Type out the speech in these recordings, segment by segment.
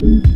Thank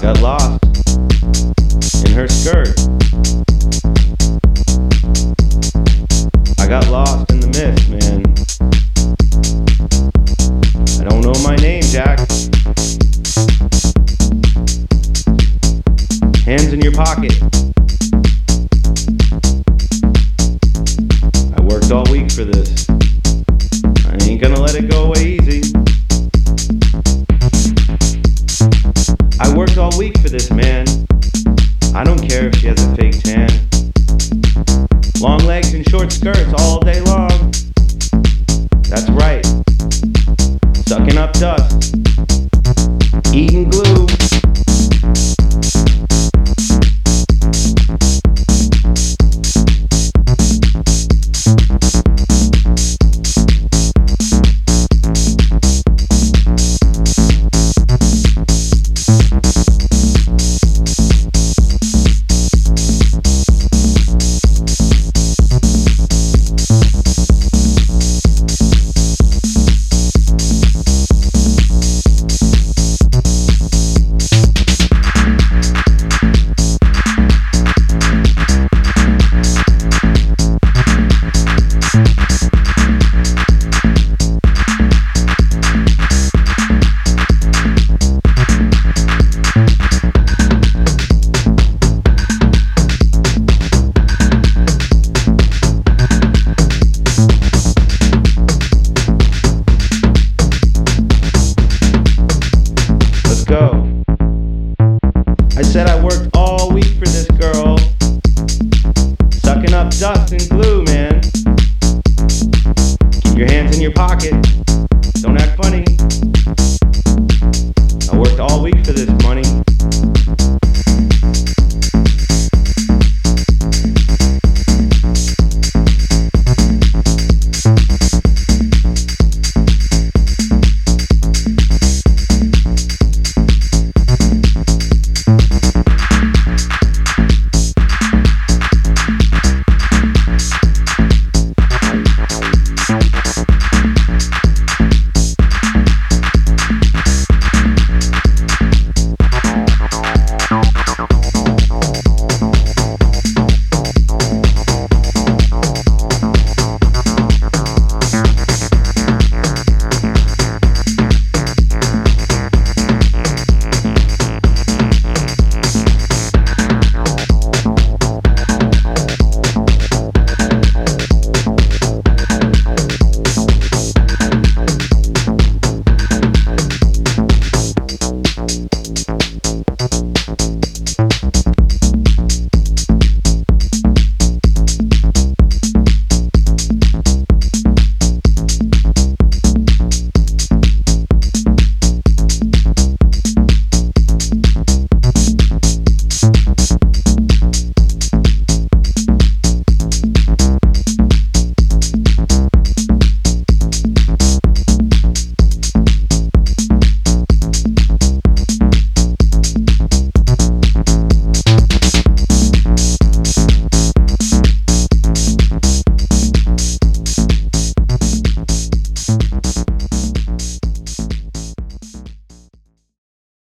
got lost